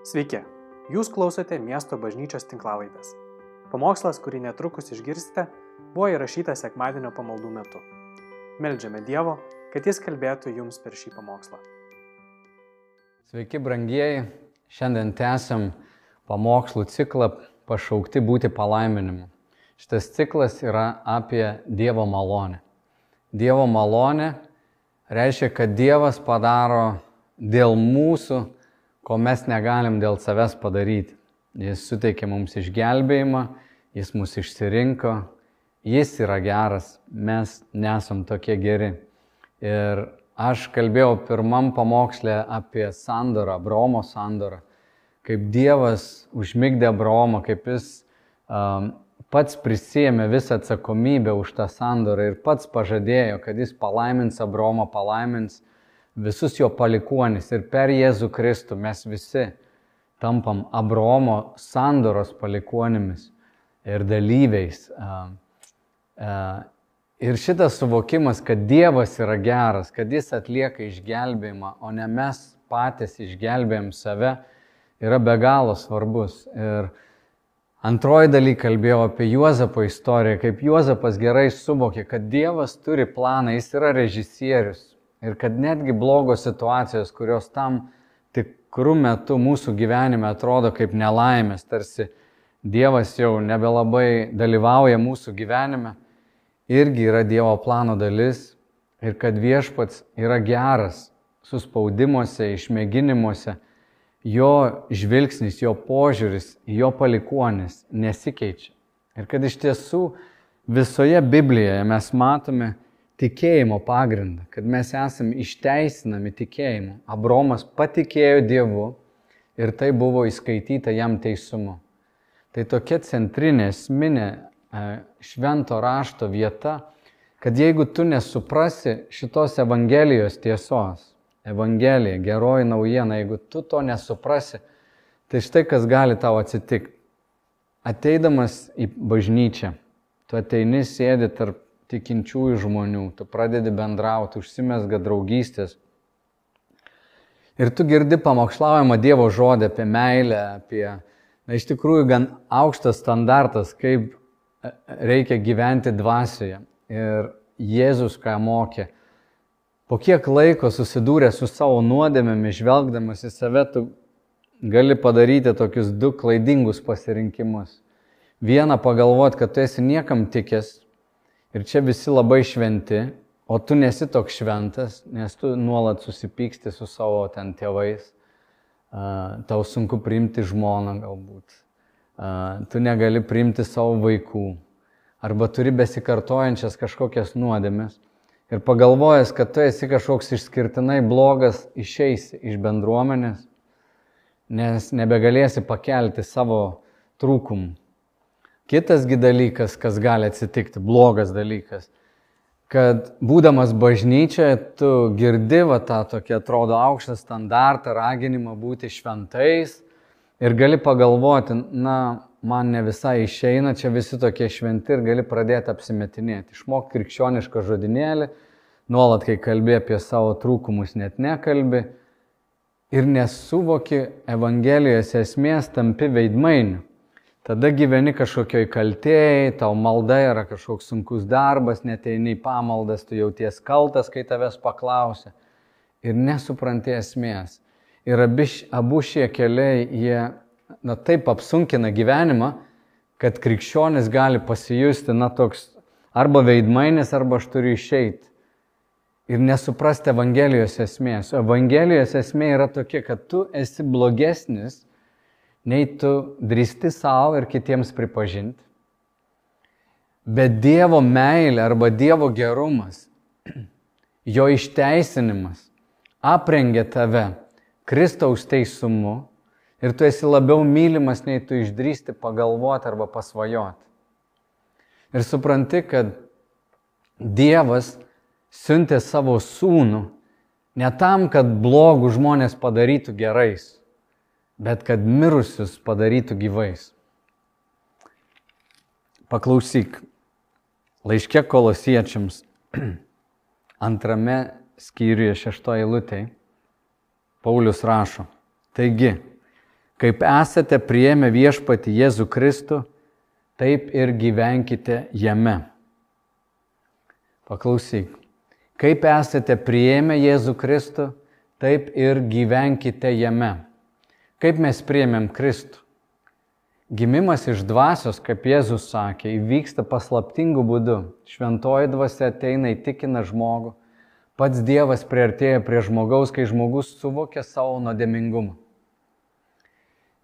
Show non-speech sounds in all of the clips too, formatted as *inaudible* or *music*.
Sveiki, jūs klausote miesto bažnyčios tinklavaitės. Pamokslas, kurį netrukus išgirsite, buvo įrašytas sekmadienio pamaldų metu. Meldžiame Dievo, kad Jis kalbėtų jums per šį pamokslą. Sveiki, brangieji. Šiandien tęsiam pamokslų ciklą pašaukti būti palaiminimu. Šitas ciklas yra apie Dievo malonę. Dievo malonė reiškia, kad Dievas padaro dėl mūsų, ko mes negalim dėl savęs padaryti. Jis suteikė mums išgelbėjimą, jis mus išsirinko, jis yra geras, mes nesam tokie geri. Ir aš kalbėjau pirmam pamokslė apie sandorą, Bromo sandorą, kaip Dievas užmygdė Bromą, kaip jis um, pats prisėmė visą atsakomybę už tą sandorą ir pats pažadėjo, kad jis palaimins Abromą, palaimins visus jo palikuonis ir per Jėzų Kristų mes visi tampam Abromo sandoros palikuonimis ir dalyviais. Ir šitas suvokimas, kad Dievas yra geras, kad Jis atlieka išgelbėjimą, o ne mes patys išgelbėjom save, yra be galo svarbus. Ir antroji daly kalbėjau apie Juozapo istoriją, kaip Juozapas gerai suvokė, kad Dievas turi planą, Jis yra režisierius. Ir kad netgi blogos situacijos, kurios tam tikrų metų mūsų gyvenime atrodo kaip nelaimės, tarsi Dievas jau nebelabai dalyvauja mūsų gyvenime, irgi yra Dievo plano dalis ir kad viešpats yra geras suspaudimuose, išmėginimuose, jo žvilgsnis, jo požiūris, jo palikuonis nesikeičia. Ir kad iš tiesų visoje Biblijoje mes matome, tikėjimo pagrindą, kad mes esame išteisinami tikėjimu. Abromas patikėjo Dievu ir tai buvo įskaityta jam teisumu. Tai tokia centrinė, esminė e, švento rašto vieta, kad jeigu tu nesuprasi šitos Evangelijos tiesos, Evangelija, geroji naujiena, jeigu tu to nesuprasi, tai štai kas gali tau atsitikti. Ateidamas į bažnyčią, tu ateini sėdi tarp tikinčiųjų žmonių, tu pradedi bendrauti, užsimesga draugystės. Ir tu girdi pamokslaujamą Dievo žodį apie meilę, apie, na, iš tikrųjų, gan aukštas standartas, kaip e, reikia gyventi dvasioje. Ir Jėzus ką mokė. Po kiek laiko susidūrė su savo nuodėmėmis, žvelgdamas į save, tu gali padaryti tokius du klaidingus pasirinkimus. Vieną pagalvoti, kad tu esi niekam tikęs, Ir čia visi labai šventi, o tu nesi toks šventas, nes tu nuolat susipyksti su savo ten tėvais, tau sunku priimti žmoną galbūt, tu negali priimti savo vaikų, arba turi besikartojančias kažkokias nuodėmes. Ir pagalvojęs, kad tu esi kažkoks išskirtinai blogas, išeisi iš bendruomenės, nes nebegalėsi pakelti savo trūkumų. Kitasgi dalykas, kas gali atsitikti, blogas dalykas, kad būdamas bažnyčioje, tu girdi va tą tokį atrodo aukštą standartą, raginimą būti šventais ir gali pagalvoti, na, man ne visai išeina, čia visi tokie šventi ir gali pradėti apsimetinėti. Išmok krikščionišką žodinėlį, nuolat, kai kalbė apie savo trūkumus, net nekalbi ir nesuvoki Evangelijos esmės, tampi veidmainiu. Tada gyveni kažkokioj kaltėjai, tau malda yra kažkoks sunkus darbas, neteini į pamaldas, tu jauties kaltas, kai tavęs paklausia. Ir nesupranti esmės. Ir abi, abu šie keliai, jie na, taip apsunkina gyvenimą, kad krikščionis gali pasijusti, na, toks arba veidmainis, arba aš turiu išeiti. Ir nesuprasti Evangelijos esmės. Evangelijos esmė yra tokia, kad tu esi blogesnis nei tu drįsti savo ir kitiems pripažinti. Bet Dievo meilė arba Dievo gerumas, *clears throat* jo išteisinimas aprengia tave Kristaus teisumu ir tu esi labiau mylimas, nei tu išdrįsti pagalvoti arba pasvajoti. Ir supranti, kad Dievas siuntė savo sūnų ne tam, kad blogų žmonės padarytų gerais, bet kad mirusius padarytų gyvais. Paklausyk, laiškė kolosiečiams *clears throat* antrame skyriuje šeštoje eilutėje Paulius rašo, taigi, Kaip esate prieėmę viešpati Jėzų Kristų, taip ir gyvenkite jame. Paklausyk. Kaip esate prieėmę Jėzų Kristų, taip ir gyvenkite jame. Kaip mes priėmėm Kristų? Gimimas iš dvasios, kaip Jėzus sakė, įvyksta paslaptingu būdu. Šventoji dvasia ateina įtikina žmogų. Pats Dievas priartėja prie žmogaus, kai žmogus suvokia savo nuodėmingumą.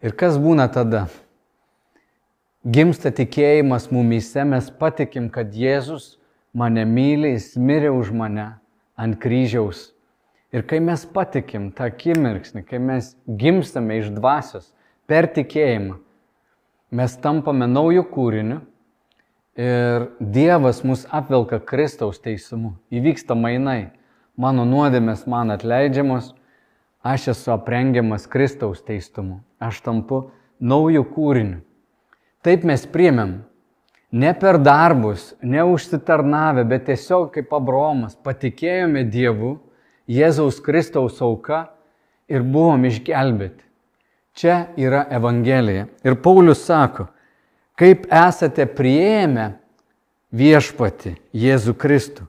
Ir kas būna tada? Gimsta tikėjimas mumyse, mes patikim, kad Jėzus mane myli, jis mirė už mane ant kryžiaus. Ir kai mes patikim tą akimirksnį, kai mes gimstame iš dvasios per tikėjimą, mes tampame naujų kūrinių ir Dievas mus apvelka Kristaus teisumu. Įvyksta mainai. Mano nuodėmės man atleidžiamos, aš esu aprengiamas Kristaus teistumu. Aš tampu naujų kūrinių. Taip mes priemėm. Ne per darbus, neužsitarnavę, bet tiesiog kaip Abromas patikėjome Dievu, Jėzaus Kristaus auka ir buvom išgelbėti. Čia yra Evangelija. Ir Paulius sako, kaip esate prieėmę viešpati Jėzų Kristų,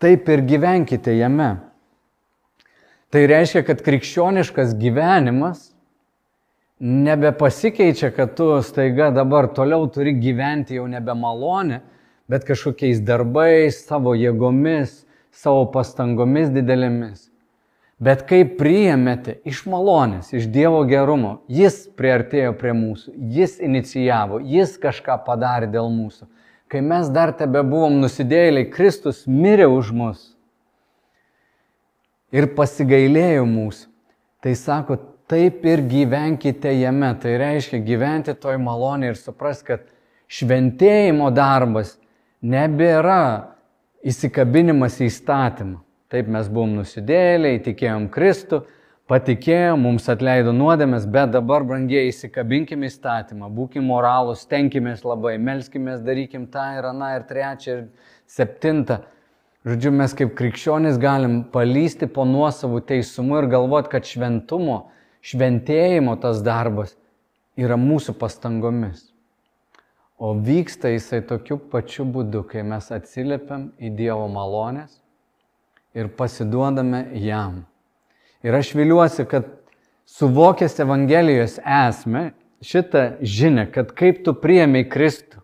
taip ir gyvenkite jame. Tai reiškia, kad krikščioniškas gyvenimas nebepasikeičia, kad tu staiga dabar toliau turi gyventi jau nebe malonė, bet kažkokiais darbais, savo jėgomis, savo pastangomis didelėmis. Bet kai priėmėte iš malonės, iš Dievo gerumo, Jis priartėjo prie mūsų, Jis inicijavo, Jis kažką padarė dėl mūsų. Kai mes dar tebe buvom nusidėjėliai, Kristus mirė už mus ir pasigailėjo mūsų. Tai sako, taip ir gyvenkite jame. Tai reiškia gyventi toj malonė ir supras, kad šventėjimo darbas nebėra įsikabinimas į įstatymą. Taip mes buvom nusidėliai, tikėjom Kristų, patikėjom, mums atleido nuodėmės, bet dabar, brangiai, įsikabinkime įstatymą, būkime moralus, tenkimės labai, melskime, darykim tą ir aną ir trečią ir septintą. Žodžiu, mes kaip krikščionys galim palysti po nuosavų teisumų ir galvoti, kad šventumo, šventėjimo tas darbas yra mūsų pastangomis. O vyksta jisai tokiu pačiu būdu, kai mes atsiliepiam į Dievo malonės ir pasiduodame jam. Ir aš viliuosi, kad suvokęs Evangelijos esmę, šitą žinę, kad kaip tu priemi Kristų,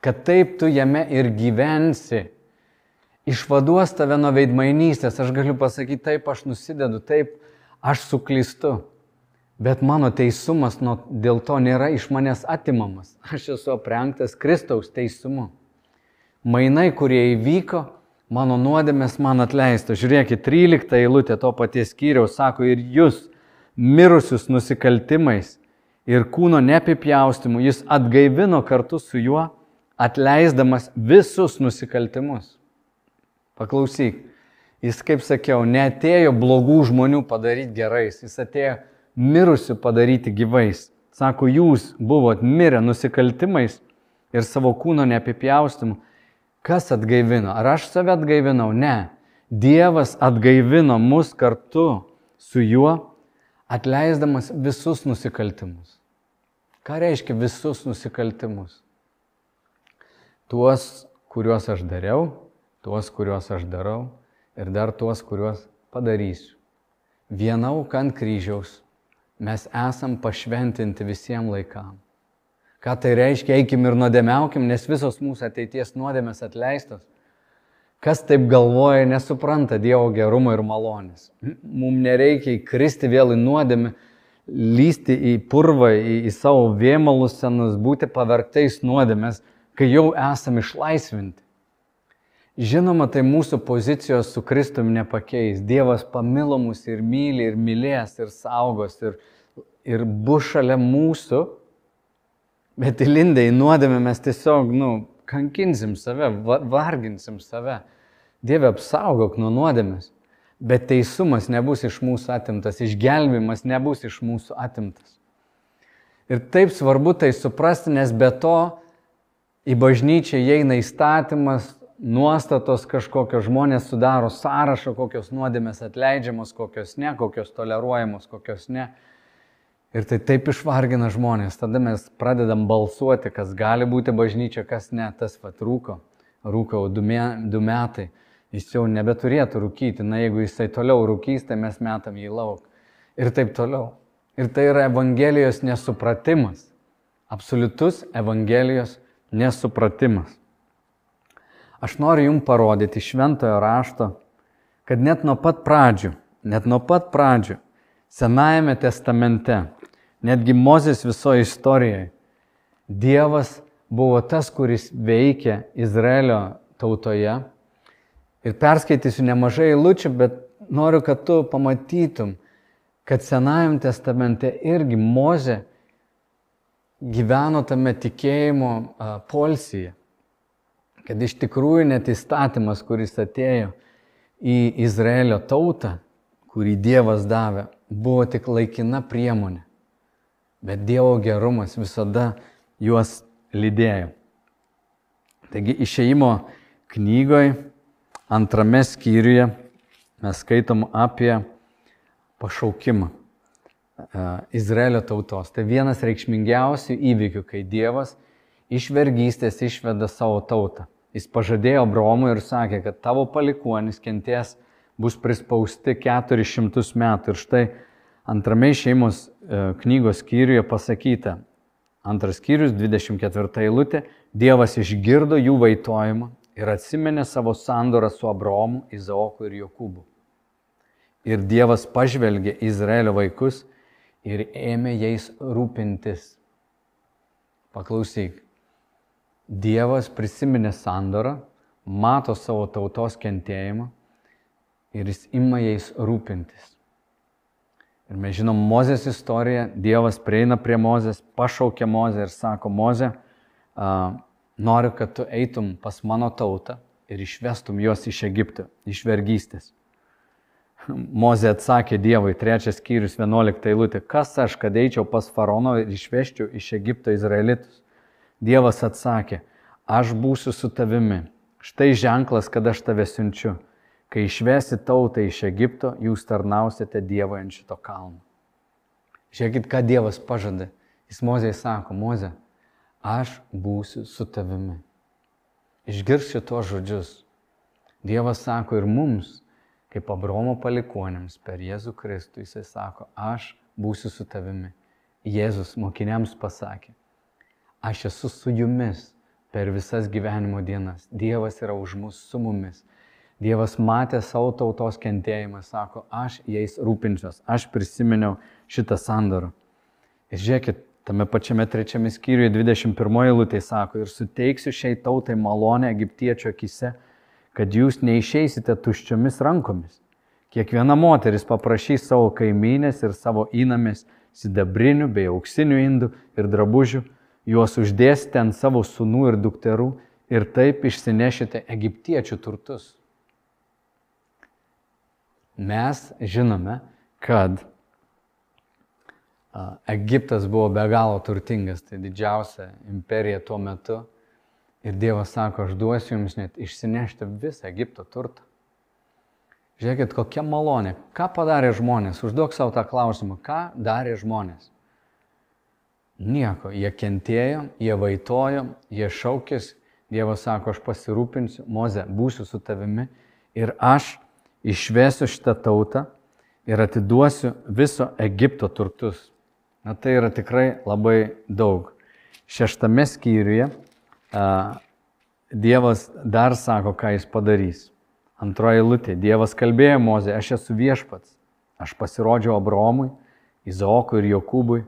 kad taip tu jame ir gyvensi išvaduos tave nuo veidmainystės. Aš galiu pasakyti, taip aš nusidedu, taip aš suklystu. Bet mano teisumas nuo, dėl to nėra iš manęs atimamas. Aš esu aprengtas Kristaus teisumu. Mainai, kurie įvyko, mano nuodėmės man atleista. Žiūrėkit, 13 eilutė to paties skyriaus sako ir jūs, mirusius nusikaltimais ir kūno neapipjaustimu, jis atgaivino kartu su juo, atleisdamas visus nusikaltimus. Paklausyk, jis, kaip sakiau, neatėjo blogų žmonių padaryti gerais, jis atėjo mirusių padaryti gyvais. Sako, jūs buvot mirę nusikaltimais ir savo kūno neapipjaustimu. Kas atgaivino? Ar aš save atgaivinau? Ne. Dievas atgaivino mus kartu su juo, atleisdamas visus nusikaltimus. Ką reiškia visus nusikaltimus? Tuos, kuriuos aš dariau, tuos, kuriuos aš darau ir dar tuos, kuriuos padarysiu. Viena auka ant kryžiaus mes esam pašventinti visiems laikam. Ką tai reiškia, eikim ir nuodėmiaukim, nes visos mūsų ateities nuodėmės atleistos. Kas taip galvoja, nesupranta Dievo gerumo ir malonės. Mums nereikia įkristi vėl į nuodėmę, lysti į purvą, į, į savo vėmalus senus, būti pavergtais nuodėmės, kai jau esame išlaisvinti. Žinoma, tai mūsų pozicijos su Kristumi nepakeis. Dievas pamilo mus ir myli, ir mylės, ir saugos, ir, ir bus šalia mūsų, bet įlindę į nuodėmę mes tiesiog, nu, kankinsim save, varginsim save. Dieve apsaugok nuo nuodėmės, bet teisumas nebus iš mūsų atimtas, išgelbimas nebus iš mūsų atimtas. Ir taip svarbu tai suprasti, nes be to į bažnyčią įeina įstatymas, nuostatos kažkokios žmonės sudaro sąrašą, kokios nuodėmės atleidžiamos, kokios ne, kokios toleruojamos, kokios ne. Ir tai taip išvargina žmonės. Tada mes pradedam balsuoti, kas gali būti bažnyčia, kas ne. Tas vat rūko. Rūko du, me, du metai. Jis jau nebeturėtų rūkyti. Na, jeigu jisai toliau rūkys, tai mes metam jį lauk. Ir taip toliau. Ir tai yra Evangelijos nesupratimas. Absoliutus Evangelijos nesupratimas. Aš noriu Jums parodyti šventojo rašto, kad net nuo pat pradžių, net nuo pat pradžių, Senajame testamente, netgi Mozės visoje istorijoje, Dievas buvo tas, kuris veikė Izraelio tautoje. Ir perskaitysiu nemažai eilučių, bet noriu, kad tu pamatytum, kad Senajam testamente irgi Mozė gyveno tame tikėjimo polsyje. Kad iš tikrųjų net įstatymas, kuris atėjo į Izraelio tautą, kurį Dievas davė, buvo tik laikina priemonė. Bet Dievo gerumas visada juos lydėjo. Taigi išeimo knygoje antrame skyriuje mes skaitom apie pašaukimą Izraelio tautos. Tai vienas reikšmingiausių įvykių, kai Dievas iš vergystės išveda savo tautą. Jis pažadėjo Abraomui ir sakė, kad tavo palikuonis kenties bus prispausti 400 metų. Ir štai antrame šeimos knygos skyriuje pasakyta, antras skyrius, 24 eilutė, Dievas išgirdo jų vaitojimą ir atsimenė savo sandorą su Abraomu, Izaoku ir Jokūbu. Ir Dievas pažvelgė Izraelio vaikus ir ėmė jais rūpintis. Paklausyk. Dievas prisiminė sandorą, mato savo tautos kentėjimą ir jis ima jais rūpintis. Ir mes žinom Mozės istoriją, Dievas prieina prie Mozės, pašaukia Mozę ir sako, Mozė, noriu, kad tu eitum pas mano tautą ir išvestum juos iš Egipto, iš vergystės. *laughs* Mozė atsakė Dievui, trečias skyrius, vienuolikta eilutė, kas aš, kad eičiau pas faraono ir išveščiau iš Egipto izraelitus. Dievas atsakė, aš būsiu su tavimi. Štai ženklas, kad aš tave siunčiu. Kai išvesi tautą iš Egipto, jūs tarnausite Dievui ant šito kalno. Žiūrėkit, ką Dievas pažada. Jis Mozė sako, Mozė, aš būsiu su tavimi. Išgirsiu tuos žodžius. Dievas sako ir mums, kaip Abromo palikuonėms per Jėzų Kristų, jisai sako, aš būsiu su tavimi. Jėzus mokiniams pasakė, aš esu su jumis per visas gyvenimo dienas. Dievas yra už mus su mumis. Dievas matė savo tautos kentėjimą, sako, aš jais rūpinsiuos, aš prisiminiau šitą sandorą. Ir žiūrėkit, tame pačiame trečiame skyriuje 21 eilutė sako, ir suteiksiu šiai tautai malonę egiptiečio akise, kad jūs neišeisite tuščiomis rankomis. Kiekviena moteris paprašys savo kaimynės ir savo įnamės sidabrinių bei auksinių indų ir drabužių, juos uždėsite ant savo sunų ir dukterų ir taip išsinešite egiptiečių turtus. Mes žinome, kad Egiptas buvo be galo turtingas, tai didžiausia imperija tuo metu Ir Dievas sako, aš duosiu jums net išsinešti visą Egipto turtą. Žiūrėkit, kokia malonė. Ką padarė žmonės? Užduok savo tą klausimą. Ką darė žmonės? Nieko. Jie kentėjo, jie vaitojo, jie šaukės. Dievas sako, aš pasirūpinsiu, Moze, būsiu su tavimi ir aš išvesiu šitą tautą ir atiduosiu viso Egipto turtus. Na tai yra tikrai labai daug. Šeštame skyriuje Dievas dar sako, ką jis padarys. Antroji lūtė. Dievas kalbėjo Mozė, aš esu viešpats. Aš pasirodžiau Abromui, Izaokui ir Jokūbui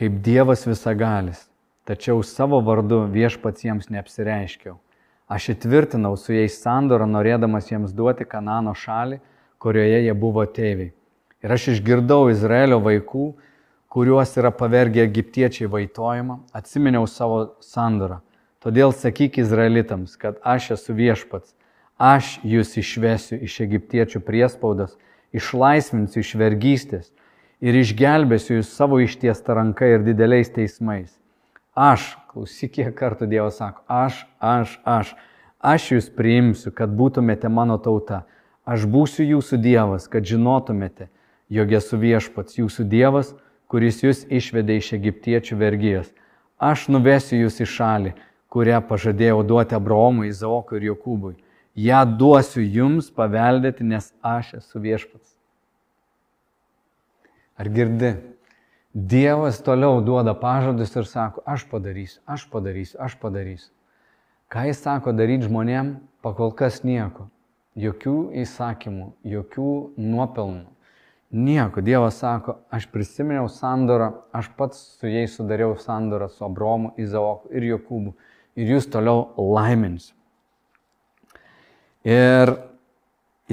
kaip Dievas visagalis. Tačiau savo vardu viešpats jiems neapsireiškiau. Aš įtvirtinau su jais sandorą, norėdamas jiems duoti Kanano šalį, kurioje jie buvo tėviai. Ir aš išgirdau Izraelio vaikų, kuriuos yra pavergę egiptiečiai vaitojimą, atsiminiau savo sandorą Todėl sakyk izraelitams, kad aš esu viešpats, aš jūs išvesiu iš egiptiečių priespaudos, išlaisvinsiu iš vergystės ir išgelbėsiu jūs savo ištiestą ranką ir dideliais teismais. Aš, klausyk, kiek kartų Dievas sako, aš, aš, aš, aš jūs priimsiu, kad būtumėte mano tauta. Aš būsiu jūsų Dievas, kad žinotumėte, jog esu viešpats, jūsų Dievas, kuris jūs išvedė iš egiptiečių vergyjas. Aš nuvesiu jūs į šalį, kurią pažadėjau duoti Abraomui, Izaokui ir Jokūbui. Ja duosiu jums paveldėti, nes aš esu viešpats. Ar girdi? Dievas toliau duoda pažadus ir sako, aš padarysiu, aš padarysiu, aš padarysiu. Ką jis sako daryti žmonėm, pakol kas nieko. Jokių įsakymų, jokių nuopelnų. Nieko. Dievas sako, aš prisiminiau sandorą, aš pats su jais sudariau sandorą su Abromu, Izaoku ir Jokūbu. Ir jūs toliau laiminsiu. Ir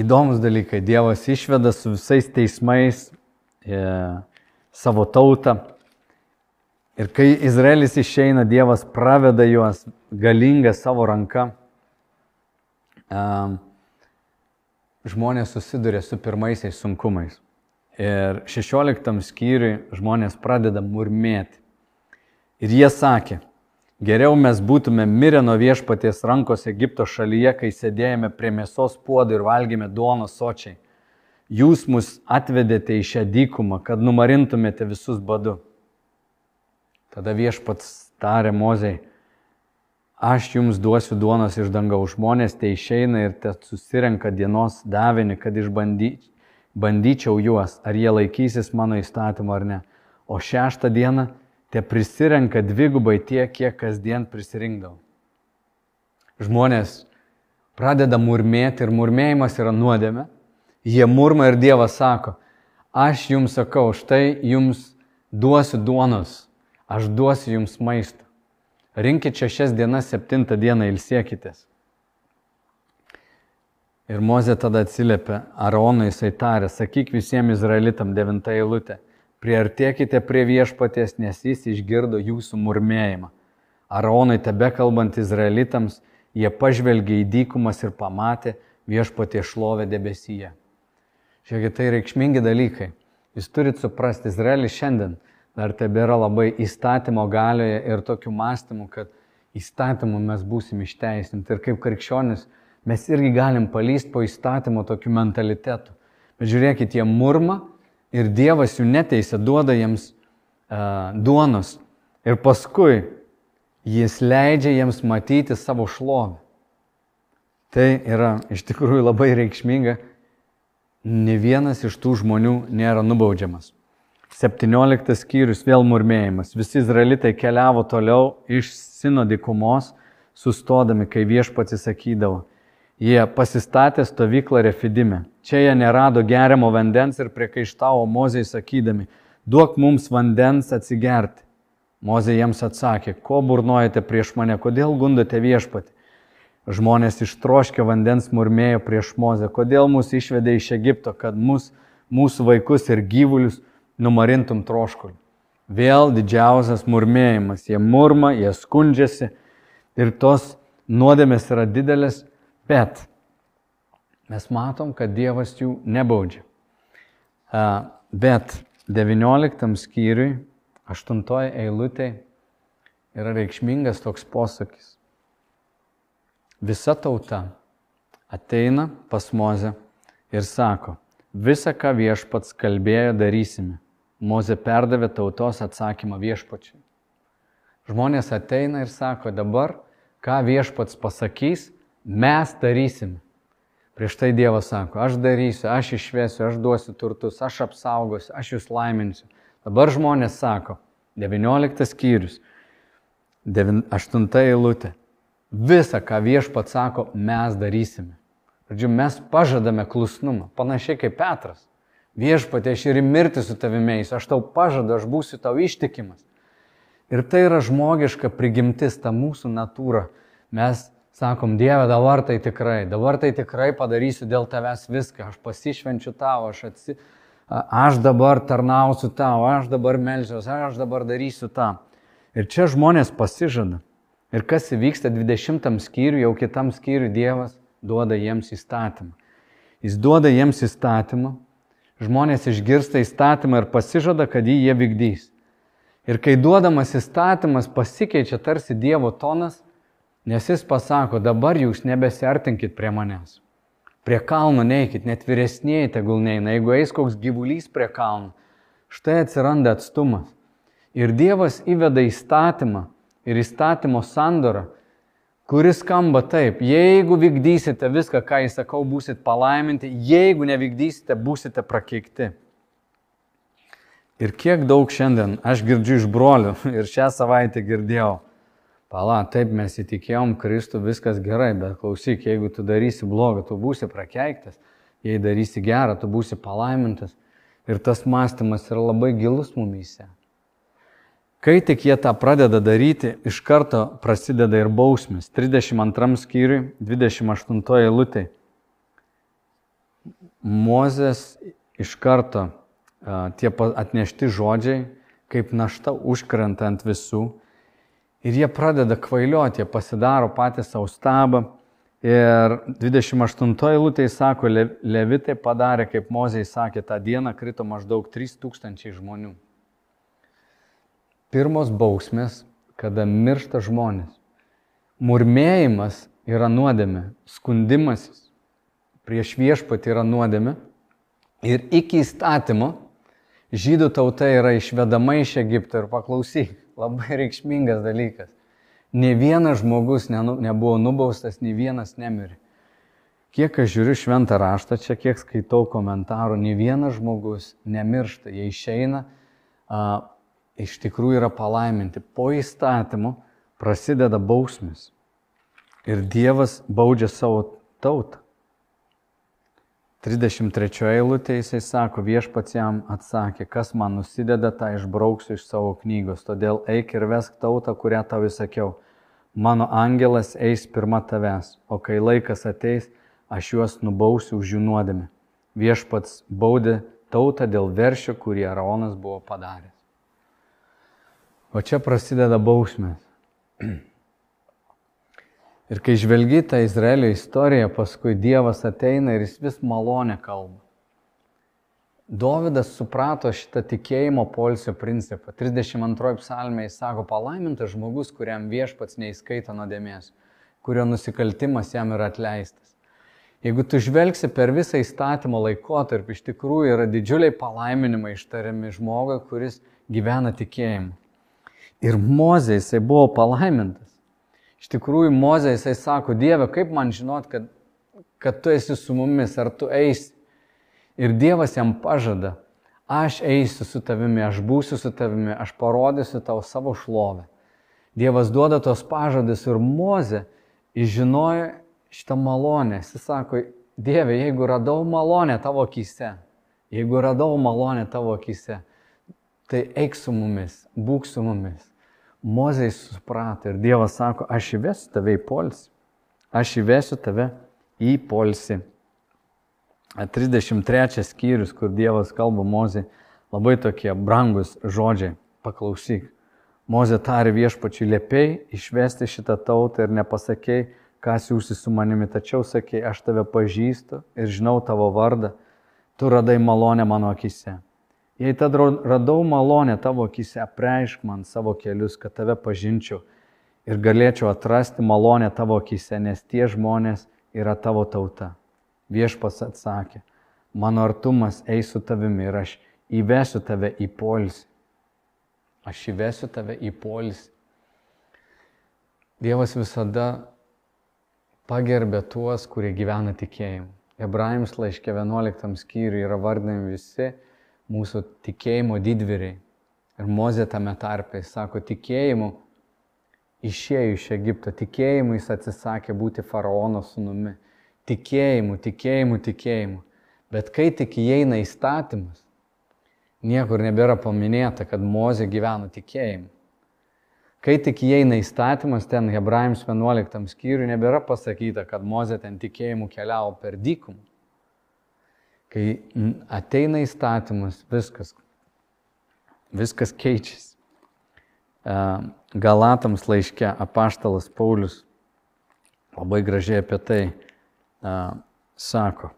įdomus dalykai. Dievas išveda su visais teismais savo tautą. Ir kai Izraelis išeina, Dievas praveda juos galingą savo ranką. E, žmonės susiduria su pirmaisiais sunkumais. Ir 16 skyriui žmonės pradeda murmėti. Ir jie sakė, geriau mes būtume mirę nuo viešpaties rankos Egipto šalyje, kai sėdėjome prie mėsos puodų ir valgėme duoną sočiai. Jūs mus atvedėte į šią dykumą, kad numarintumėte visus badu. Tada viešpats tarė mozei, aš jums duosiu duonos iš dangaus. Žmonės te išeina ir te susirenka dienos davinį, kad išbandyčiau juos, ar jie laikysis mano įstatymo ar ne. O šeštą dieną te prisirenka dvigubai tiek, kiek kasdien prisirinkdavau. Žmonės pradeda murmėti ir murmėjimas yra nuodėme. Jie murma ir Dievas sako, aš jums sakau, štai jums duosiu duonos, aš duosiu jums maistą. Rinkit šešias dienas, septintą dieną ilsiekitės. Ir Mozė tada atsiliepė, Aronui jisai tarė, sakyk visiems izraelitam devintą eilutę, priartėkite prie viešpaties, nes jis išgirdo jūsų murmėjimą. Aronui tebe kalbant izraelitams, jie pažvelgė į dykumas ir pamatė viešpatie šlovę debesyje. Žiūrėkit, tai reikšmingi dalykai. Jūs turit suprasti, Izraelis šiandien dar tebėra labai įstatymo galioje ir tokiu mąstymu, kad įstatymu mes būsim išteisinti. Ir kaip krikščionis mes irgi galim palysti po įstatymo tokiu mentalitetu. Bet žiūrėkit, jie murma ir Dievas jų neteisė, duoda jiems uh, duonos. Ir paskui jis leidžia jiems matyti savo šlovę. Tai yra iš tikrųjų labai reikšminga. Ne vienas iš tų žmonių nėra nubaudžiamas. 17 skyrius vėl murmėjimas. Visi izraelitai keliavo toliau iš Sino dykumos, sustodami, kai viešpats įsakydavo. Jie pasistatė stovyklą Refidime. Čia jie nerado geriamo vandens ir priekaištavo Mozei sakydami, duok mums vandens atsigerti. Mozė jiems atsakė, ko burnojate prieš mane, kodėl gundote viešpatį. Žmonės ištroškę vandens murmėjo prieš Mozę, kodėl mus išvedė iš Egipto, kad mus, mūsų vaikus ir gyvulius numarintum troškulį. Vėl didžiausias murmėjimas. Jie murma, jie skundžiasi ir tos nuodėmės yra didelės, bet mes matom, kad Dievas jų nebaudžia. Bet 19 skyriui, 8 eilutė yra reikšmingas toks posakis. Visa tauta ateina pas Mozę ir sako, visą, ką viešpats kalbėjo, darysime. Moze perdavė tautos atsakymą viešpačiui. Žmonės ateina ir sako, dabar, ką viešpats pasakys, mes darysim. Prieš tai Dievas sako, aš darysiu, aš išvesiu, aš duosiu turtus, aš apsaugosiu, aš jūs laiminsiu. Dabar žmonės sako, 19 skyrius, 8 eilutė, visą, ką viešpats sako, mes darysime. Žodžiu, mes pažadame klusnumą, panašiai kaip Petras. Viešpatė, aš ir į mirtį su tavimiais, aš tau pažadu, aš būsiu tau ištikimas. Ir tai yra žmogiška prigimtis, ta mūsų natūra. Mes sakom, Dieve, dabar tai tikrai, dabar tai tikrai padarysiu dėl tavęs viską, aš pasišvenčiu tau, aš, atsi, aš dabar tarnausiu tau, aš dabar melžiuosi, aš dabar darysiu tą. Ir čia žmonės pasižada. Ir kas įvyksta 20 skyriui, jau kitam skyriui Dievas duoda jiems įstatymą. Jis duoda jiems įstatymą, žmonės išgirsta įstatymą ir pasižada, kad jį jie vykdys. Ir kai duodamas įstatymas pasikeičia tarsi Dievo tonas, nes jis pasako, dabar jūs nebesiartinkit prie manęs. Prie kalno neikit, net vyresnėji tegul neina. Jeigu eis koks gyvulys prie kalno, Štai atsiranda atstumas. Ir Dievas įveda įstatymą ir įstatymo sandorą, kuris skamba taip, jeigu vykdysite viską, ką įsakau, būsit palaiminti, jeigu nevykdysite, būsite prakeikti. Ir kiek daug šiandien aš girdžiu iš brolių *laughs* ir šią savaitę girdėjau. Pala, taip mes įtikėjom Kristų, viskas gerai, bet klausyk, jeigu tu darysi blogą, tu būsi prakeiktas, jei darysi gerą, tu būsi palaimintas. Ir tas mąstymas yra labai gilus mumyse. Kai tik jie tą pradeda daryti, iš karto prasideda ir bausmės. 32 skyriui, 28 eilutė. Mozės iš karto tie atnešti žodžiai, kaip našta užkrenta ant visų. Ir jie pradeda kvailioti, jie pasidaro patys savo stabą. Ir 28 eilutėje sako, levitai padarė, kaip Mozė sakė, tą dieną krito maždaug 3000 žmonių pirmos bausmės, kada miršta žmonės. Murmėjimas yra nuodėmė, skundimasis prieš viešpatį yra nuodėmė ir iki įstatymo žydų tauta yra išvedama iš Egipto ir paklausyk, labai reikšmingas dalykas. Ne vienas žmogus ne, nebuvo nubaustas, ne vienas nemirė. Kiek aš žiūriu šventą raštą, čia kiek skaitau komentarų, ne vienas žmogus nemiršta, jie išeina, a, iš tikrųjų yra palaiminti. Po įstatymu prasideda bausmės. Ir Dievas baudžia savo tautą. 33 eilutė jisai sako, viešpats jam atsakė, kas man nusideda, tą išbrauksiu iš savo knygos, todėl eik ir vesk tautą, kurią tau įsakiau. Mano angelas eis pirma tavęs, o kai laikas ateis, aš juos nubausiu už jų nuodėmę. Viešpats baudė tautą dėl veršio, kurį Araonas buvo padaręs. O čia prasideda bausmės. Ir kai žvelgi tą Izraelio istoriją, paskui Dievas ateina ir jis vis malonę kalba. Dovydas suprato šitą tikėjimo polsio principą. 32 psalmė jis sako, palaimintas žmogus, kuriam viešpats neįskaito nuodėmės, kurio nusikaltimas jam yra atleistas. Jeigu tu žvelgsi per visą įstatymo laikotarpį, iš tikrųjų yra didžiuliai palaiminimai ištariami žmogui, kuris gyvena tikėjimu. Ir Mozė jisai buvo palaimintas. Iš tikrųjų, Mozė jisai sako, Dieve, kaip man žinot, kad, kad tu esi su mumis, ar tu eisi. Ir Dievas jam pažada, aš eisiu su tavimi, aš būsiu su tavimi, aš parodysiu tau savo šlovę. Dievas duoda tos pažadus ir Mozė žinojo šitą malonę. Jis sako, Dieve, jeigu radau malonę tavo akise, jeigu radau malonę tavo akise, tai eik su mumis, būk su mumis. Mozei suprato ir Dievas sako, aš įvesiu tave į polsį. Aš įvesiu tave į polsį. 33 skyrius, kur Dievas kalba Mozei, labai tokie brangus žodžiai. Paklausyk. Mozė tarė viešpačiui liepiai išvesti šitą tautą ir nepasakėjai, kas jūsi su manimi, tačiau sakėjai, aš tave pažįstu ir žinau tavo vardą, tu radai malonę mano akise. Jei tad radau malonę tavo akise, preišk man savo kelius, kad tave pažinčiau ir galėčiau atrasti malonę tavo akise, nes tie žmonės yra tavo tauta. Viešpas atsakė, mano artumas eis su tavimi ir aš įvesiu tave į polisį. Aš įvesiu tave į polisį. Dievas visada pagerbė tuos, kurie gyvena tikėjimu. Hebrajams laiškė 11 skyriui yra vardinami visi mūsų tikėjimo didvyriai. Ir Mozė tame tarpe, jis sako, tikėjimu išėjo iš Egipto, tikėjimu jis atsisakė būti faraono sunumi. Tikėjimu, tikėjimu, tikėjimu. Bet kai tik įeina įstatymas, niekur nebėra paminėta, kad Mozė gyveno tikėjimu. Kai tik įeina įstatymas, ten Hebrajams 11 skyriui nebėra pasakyta, kad Mozė ten tikėjimu keliavo per dykumą. Kai ateina įstatymas, viskas, viskas keičiasi. Galatams laiške apaštalas Paulius labai gražiai apie tai sako.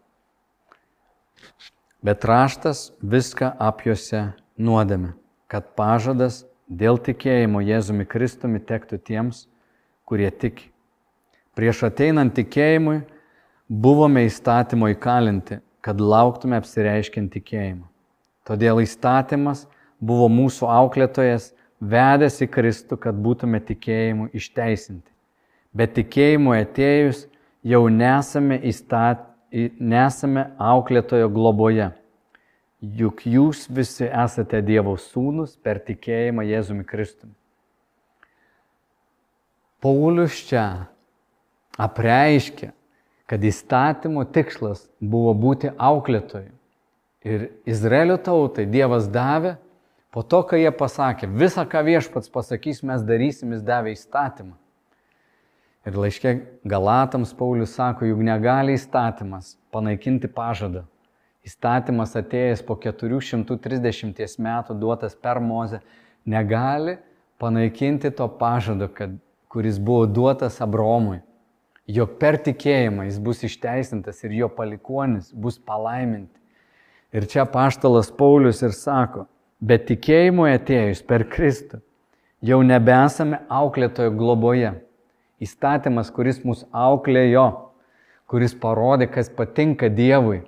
Bet raštas viską apjuose nuodėme, kad pažadas dėl tikėjimo Jėzumi Kristumi tektų tiems, kurie tiki. Prieš ateinant tikėjimui buvome įstatymo įkalinti, kad lauktume apsireiškiant tikėjimą. Todėl įstatymas buvo mūsų auklėtojas, vedęs į Kristų, kad būtume tikėjimu išteisinti. Bet tikėjimu atėjus jau nesame, įstat, nesame auklėtojo globoje. Juk jūs visi esate Dievo sūnus per tikėjimą Jėzumi Kristumi. Paulius čia apreiškia, kad įstatymo tikslas buvo būti auklėtoju. Ir Izraelio tautai Dievas davė, po to, kai jie pasakė, visą, ką viešpats pasakys, mes darysim, jis davė įstatymą. Ir laiškė Galatams Paulius sako, juk negali įstatymas panaikinti pažadą. Įstatymas atėjęs po 430 metų duotas per Mozę negali panaikinti to pažado, kad, kuris buvo duotas Abromui. Jog per tikėjimą jis bus išteisintas ir jo palikonis bus palaiminti. Ir čia paštalas Paulius ir sako, bet tikėjimu atėjus per Kristų jau nebesame auklėtojo globoje įstatymas, kuris mus auklėjo, kuris parodė, kas patinka Dievui,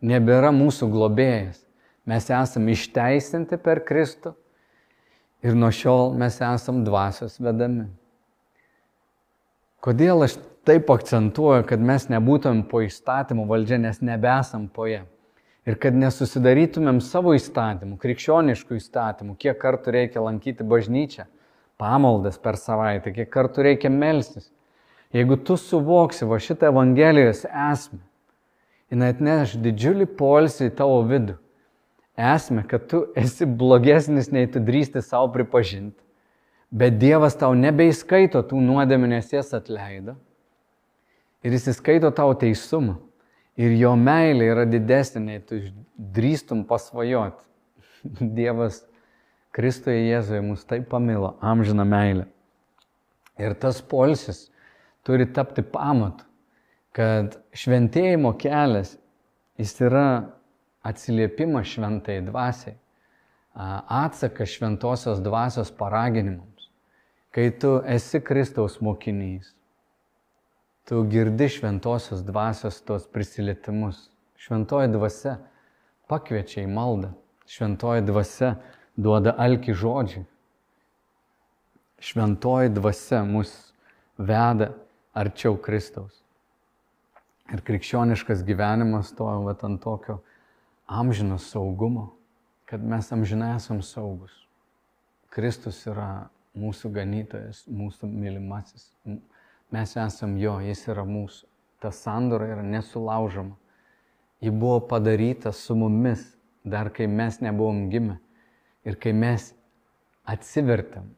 nebėra mūsų globėjas. Mes esame išteisinti per Kristų ir nuo šiol mes esame dvasios vedami. Kodėl aš taip akcentuoju, kad mes nebūtumėm po įstatymų valdžia, nes nebesam po ją. Ir kad nesusidarytumėm savo įstatymų, krikščioniškų įstatymų, kiek kartų reikia lankyti bažnyčią, pamaldas per savaitę, kiek kartų reikia melstis. Jeigu tu suvoksi va šitą Evangelijos esmę, jinai atneš didžiulį polisį į tavo vidų. Esmė, kad tu esi blogesnis, nei tu drįsti savo pripažinti. Bet Dievas tau nebeįskaito tų nuodėmė, nes jas atleido. Ir jis įskaito tau teisumą. Ir jo meilė yra didesnė, nei tu drįstum pasvajoti. *laughs* Dievas Kristuje Jėzuje mus taip pamilo, amžina meilė. Ir tas polsis turi tapti pamatu, kad šventėjimo kelias, jis yra atsiliepimas šventai dvasiai, atsakas šventosios dvasios paraginimams. Kai tu esi Kristaus mokinys, tu girdi šventosios dvasios tos prisilietimus. Šventoji dvasia pakviečia į maldą. Šventoji dvasia duoda alki žodžiai. Šventoji dvasia mus veda arčiau Kristaus. Ir krikščioniškas gyvenimas stoja ant tokio amžino saugumo, kad mes amžinai esam saugus. Kristus yra mūsų ganytojas, mūsų mylimasis. Mes esam jo, jis yra mūsų. Ta sandora yra nesulaužoma. Ji buvo padaryta su mumis, dar kai mes nebuvom gimę. Ir kai mes atsivertėm,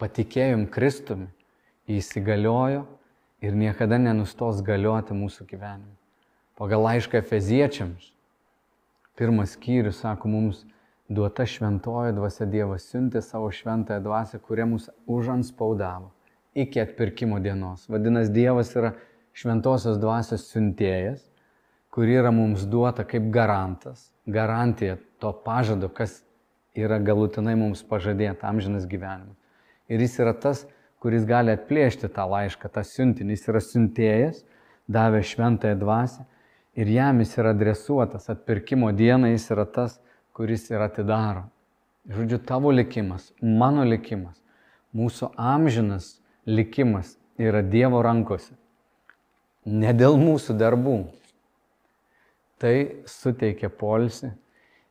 patikėjom Kristumi, jis įsigaliojo ir niekada nenustos galioti mūsų gyvenime. Pagal laišką Efeziečiams, pirmas skyrius sako mums, duota šventoji dvasia Dievas siuntė savo šventąją dvasę, kurie mus užanspaudavo iki atpirkimo dienos. Vadinasi, Dievas yra šventosios dvasios siuntėjas, kuri yra mums duota kaip garantas, garantija to pažado, kas yra galutinai mums pažadėta amžinas gyvenimas. Ir jis yra tas, kuris gali atplėšti tą laišką, tą siuntinį. Jis yra siuntėjas, davė šventąją dvasę ir jam jis yra adresuotas. Atpirkimo dieną jis yra tas, kuris ir atidaro. Žodžiu, tavo likimas, mano likimas, mūsų amžinas likimas yra Dievo rankose. Ne dėl mūsų darbų. Tai suteikia polsi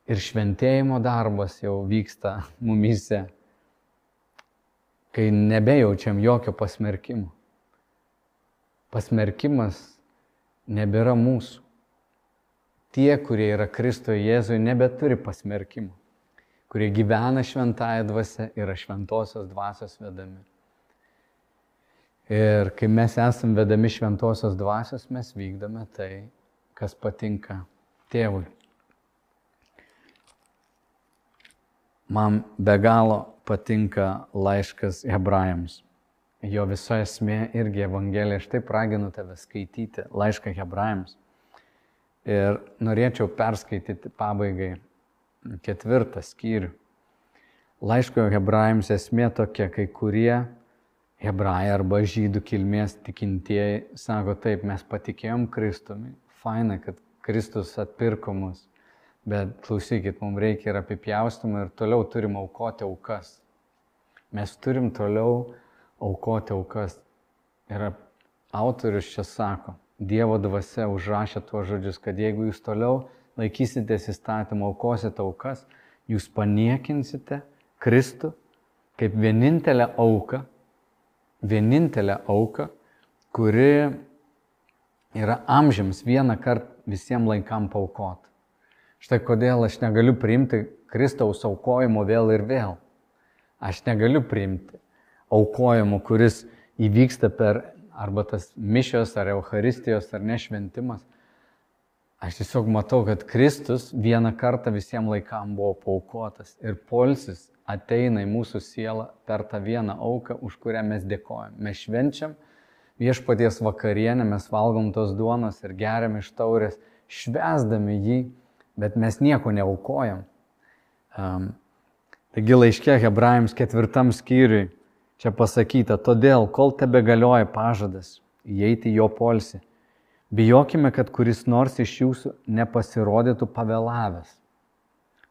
ir šventėjimo darbas jau vyksta mumise, kai nebejaučiam jokio pasmerkimo. Pasmerkimas nebėra mūsų. Tie, kurie yra Kristoje Jėzuje, nebeturi pasmerkimo. Kurie gyvena šventąją dvasę, yra šventosios dvasios vedami. Ir kai mes esame vedami šventosios dvasios, mes vykdome tai, kas patinka tėvui. Man be galo patinka laiškas hebrajams. Jo visa esmė irgi Evangelija. Aš taip raginu tave skaityti laišką hebrajams. Ir norėčiau perskaityti pabaigai ketvirtą skyrių. Laiško hebrajams esmė tokia, kai kurie hebrajai arba žydų kilmės tikintieji sako taip, mes patikėjom Kristumi. Faina, kad Kristus atpirko mus. Bet klausykit, mums reikia ir apipjaustimą ir toliau turim aukoti aukas. Mes turim toliau aukoti aukas. Ir autorius čia sako, Dievo dvasia užrašė tuos žodžius, kad jeigu jūs toliau laikysitės įstatymą, aukosite aukas, jūs paniekinsite Kristų kaip vienintelę auką, vienintelę auką, kuri yra amžiams vieną kartą visiems laikam paukot. Štai kodėl aš negaliu priimti Kristaus aukojimo vėl ir vėl. Aš negaliu priimti aukojimo, kuris įvyksta per arba tas mišios, ar Euharistijos, ar nešventimas. Aš tiesiog matau, kad Kristus vieną kartą visiems laikam buvo paukotas ir polsis ateina į mūsų sielą per tą vieną auką, už kurią mes dėkojam. Mes švenčiam viešpaties vakarienę, mes valgom tos duonos ir geriam iš taurės, švesdami jį bet mes nieko neaukojam. Um, taigi laiškė Hebrajams ketvirtam skyriui čia pasakyta, todėl, kol tebe galioja pažadas įeiti jo polsi, bijokime, kad kuris nors iš jūsų nepasirodytų pavėlavęs.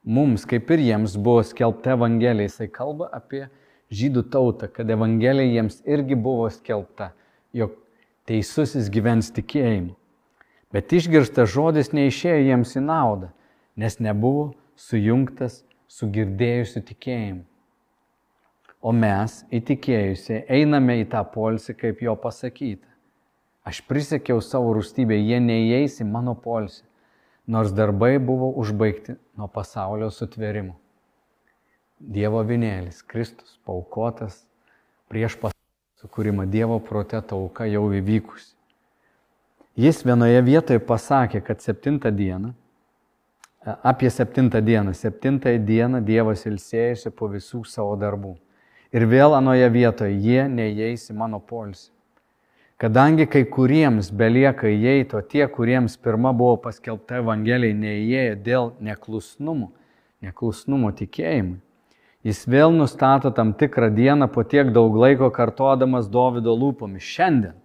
Mums, kaip ir jiems, buvo skelbta Evangelija, jisai kalba apie žydų tautą, kad Evangelija jiems irgi buvo skelbta, jog teisusis gyvens tikėjimu. Bet išgirstas žodis neišėjo jiems į naudą, nes nebuvo sujungtas su girdėjusiu tikėjimu. O mes, įtikėjusiai, einame į tą polsį, kaip jo pasakyta. Aš prisiekiau savo rūstybę, jie neįeis į mano polsį, nors darbai buvo užbaigti nuo pasaulio sutvėrimo. Dievo vinėlis, Kristus, paukotas prieš pasaulio sukūrimą, Dievo proteto auka jau įvykusi. Jis vienoje vietoje pasakė, kad septintą dieną apie septintą dieną. Septintąją dieną Dievas ilsėjusi po visų savo darbų. Ir vėl anoje vietoje jie neįeis į mano polsį. Kadangi kai kuriems belieka įeiti, o tie, kuriems pirma buvo paskelbta Evangelijai, neįėjo dėl neklusnumo, neklusnumo tikėjimui, jis vėl nustato tam tikrą dieną po tiek daug laiko kartodamas Davido lūpomis. Šiandien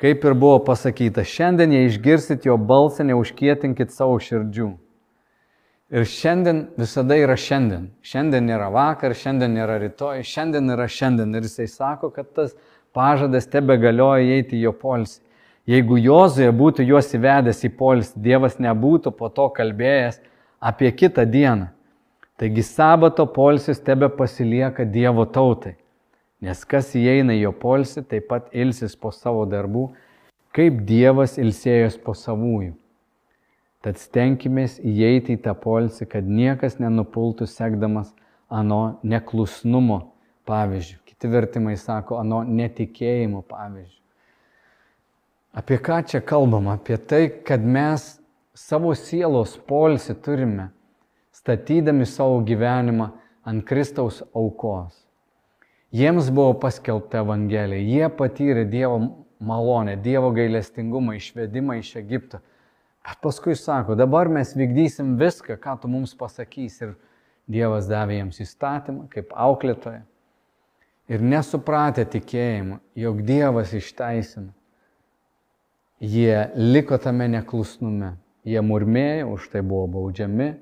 kaip ir buvo pasakyta, šiandien jei išgirsit jo balsą, neužkietinkit savo širdžių. Ir šiandien visada yra šiandien. Šiandien nėra vakar, šiandien nėra rytoj, šiandien yra šiandien. Ir jisai sako, kad tas pažadas tebe galioja įeiti į jo polsį. Jeigu Jozuė būtų juos įvedęs į polsį, Dievas nebūtų po to kalbėjęs apie kitą dieną. Taigi sabato polsis tebe pasilieka Dievo tautai. Nes kas įeina į jo polsį, taip pat ilsis po savo darbų, kaip Dievas ilsėjos po savųjų. Tad stenkimės įeiti į tą polsį, kad niekas nenupultų sekdamas ano neklusnumo pavyzdžių. Kiti vertimai sako, ano netikėjimo pavyzdžių. Apie ką čia kalbam? Apie tai, kad mes savo sielos polsį turime, statydami savo gyvenimą ant Kristaus aukos. Jiems buvo paskelbta Evangelija, jie patyrė Dievo malonę, Dievo gailestingumą, išvedimą iš Egipto. Bet paskui sako, dabar mes vykdysim viską, ką tu mums pasakys. Ir Dievas davė jiems įstatymą kaip auklėtoją. Ir nesupratę tikėjimą, jog Dievas išteisina, jie liko tame neklusnume. Jie murmėjo, už tai buvo baudžiami.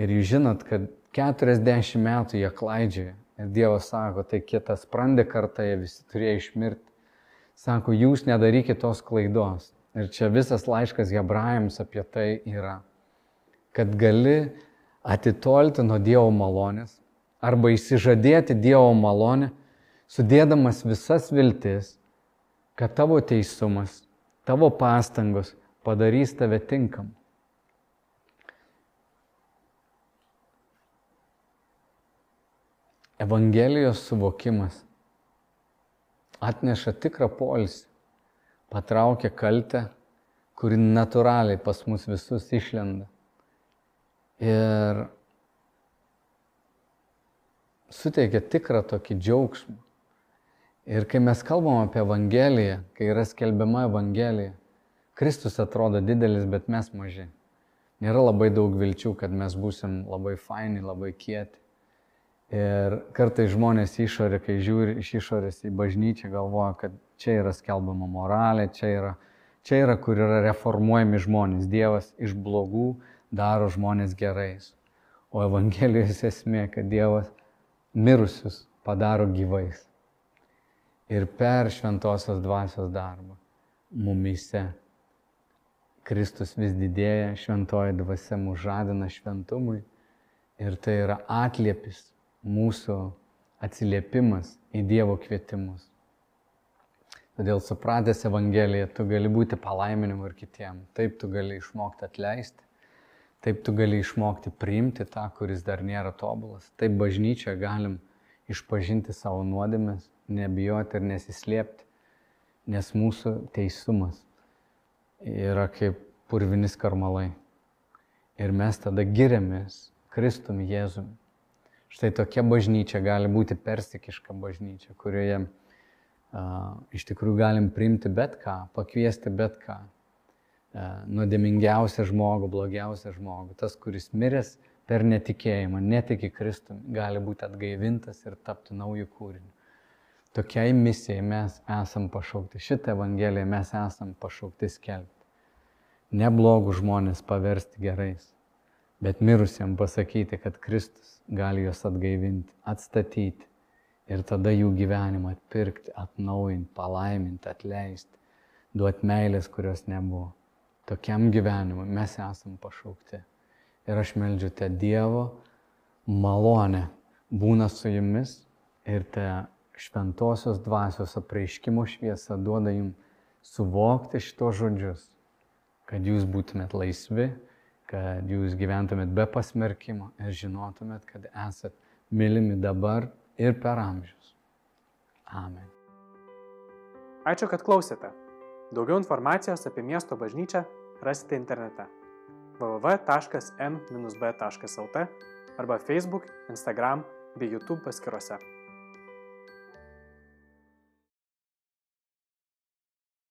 Ir jūs žinot, kad 40 metų jie klaidžioja. Ir Dievas sako, tai kitas sprendė kartą, jie visi turėjo išmirti. Sako, jūs nedarykite tos klaidos. Ir čia visas laiškas hebrajams apie tai yra, kad gali atitolti nuo Dievo malonės arba įsižadėti Dievo malonę, sudėdamas visas viltis, kad tavo teisumas, tavo pastangos padarys tave tinkam. Evangelijos suvokimas atneša tikrą polisį patraukia kaltę, kuri natūraliai pas mus visus išlenda. Ir suteikia tikrą tokį džiaugsmą. Ir kai mes kalbam apie Evangeliją, kai yra skelbiama Evangelija, Kristus atrodo didelis, bet mes maži. Nėra labai daug vilčių, kad mes būsim labai faini, labai kieti. Ir kartai žmonės išorė, kai žiūri iš išorės į bažnyčią, galvoja, kad čia yra skelbama moralė, čia yra, čia yra, kur yra reformuojami žmonės. Dievas iš blogų daro žmonės gerais. O Evangelijos esmė, kad Dievas mirusius padaro gyvais. Ir per šventosios dvasios darbą mumise Kristus vis didėja, šventoji dvasia mūsų žadina šventumui ir tai yra atliepis mūsų atsiliepimas į Dievo kvietimus. Todėl supratęs Evangeliją, tu gali būti palaiminimu ir kitiem. Taip tu gali išmokti atleisti, taip tu gali išmokti priimti tą, kuris dar nėra tobulas. Taip bažnyčia galim išpažinti savo nuodėmės, nebijoti ir nesislėpti, nes mūsų teisumas yra kaip purvinis karmalai. Ir mes tada giriamės Kristum Jėzumi. Štai tokia bažnyčia gali būti persikiška bažnyčia, kurioje uh, iš tikrųjų galim priimti bet ką, pakviesti bet ką. Uh, nuodėmingiausią žmogų, blogiausią žmogų, tas, kuris miręs per netikėjimą, netiki Kristumi, gali būti atgaivintas ir tapti naujų kūrinių. Tokiai misijai mes esam pašaukti, šitą Evangeliją mes esam pašaukti skelbti. Neblogų žmonės paversti gerais, bet mirusiem pasakyti, kad Kristus gali juos atgaivinti, atstatyti ir tada jų gyvenimą atpirkti, atnaujinti, palaiminti, atleisti, duoti meilės, kurios nebuvo. Tokiam gyvenimui mes esam pašaukti. Ir aš meldžiu te Dievo malonę būna su jumis ir te šventosios dvasios apreiškimo šviesa duoda jums suvokti šitos žodžius, kad jūs būtumėt laisvi, kad jūs gyventumėt be pasmerkimo ir žinotumėt, kad esat mylimi dabar ir per amžius. Amen. Ačiū, kad klausėte. Daugiau informacijos apie miesto bažnyčią rasite internete www.m-b.lt arba Facebook, Instagram bei YouTube paskiruose.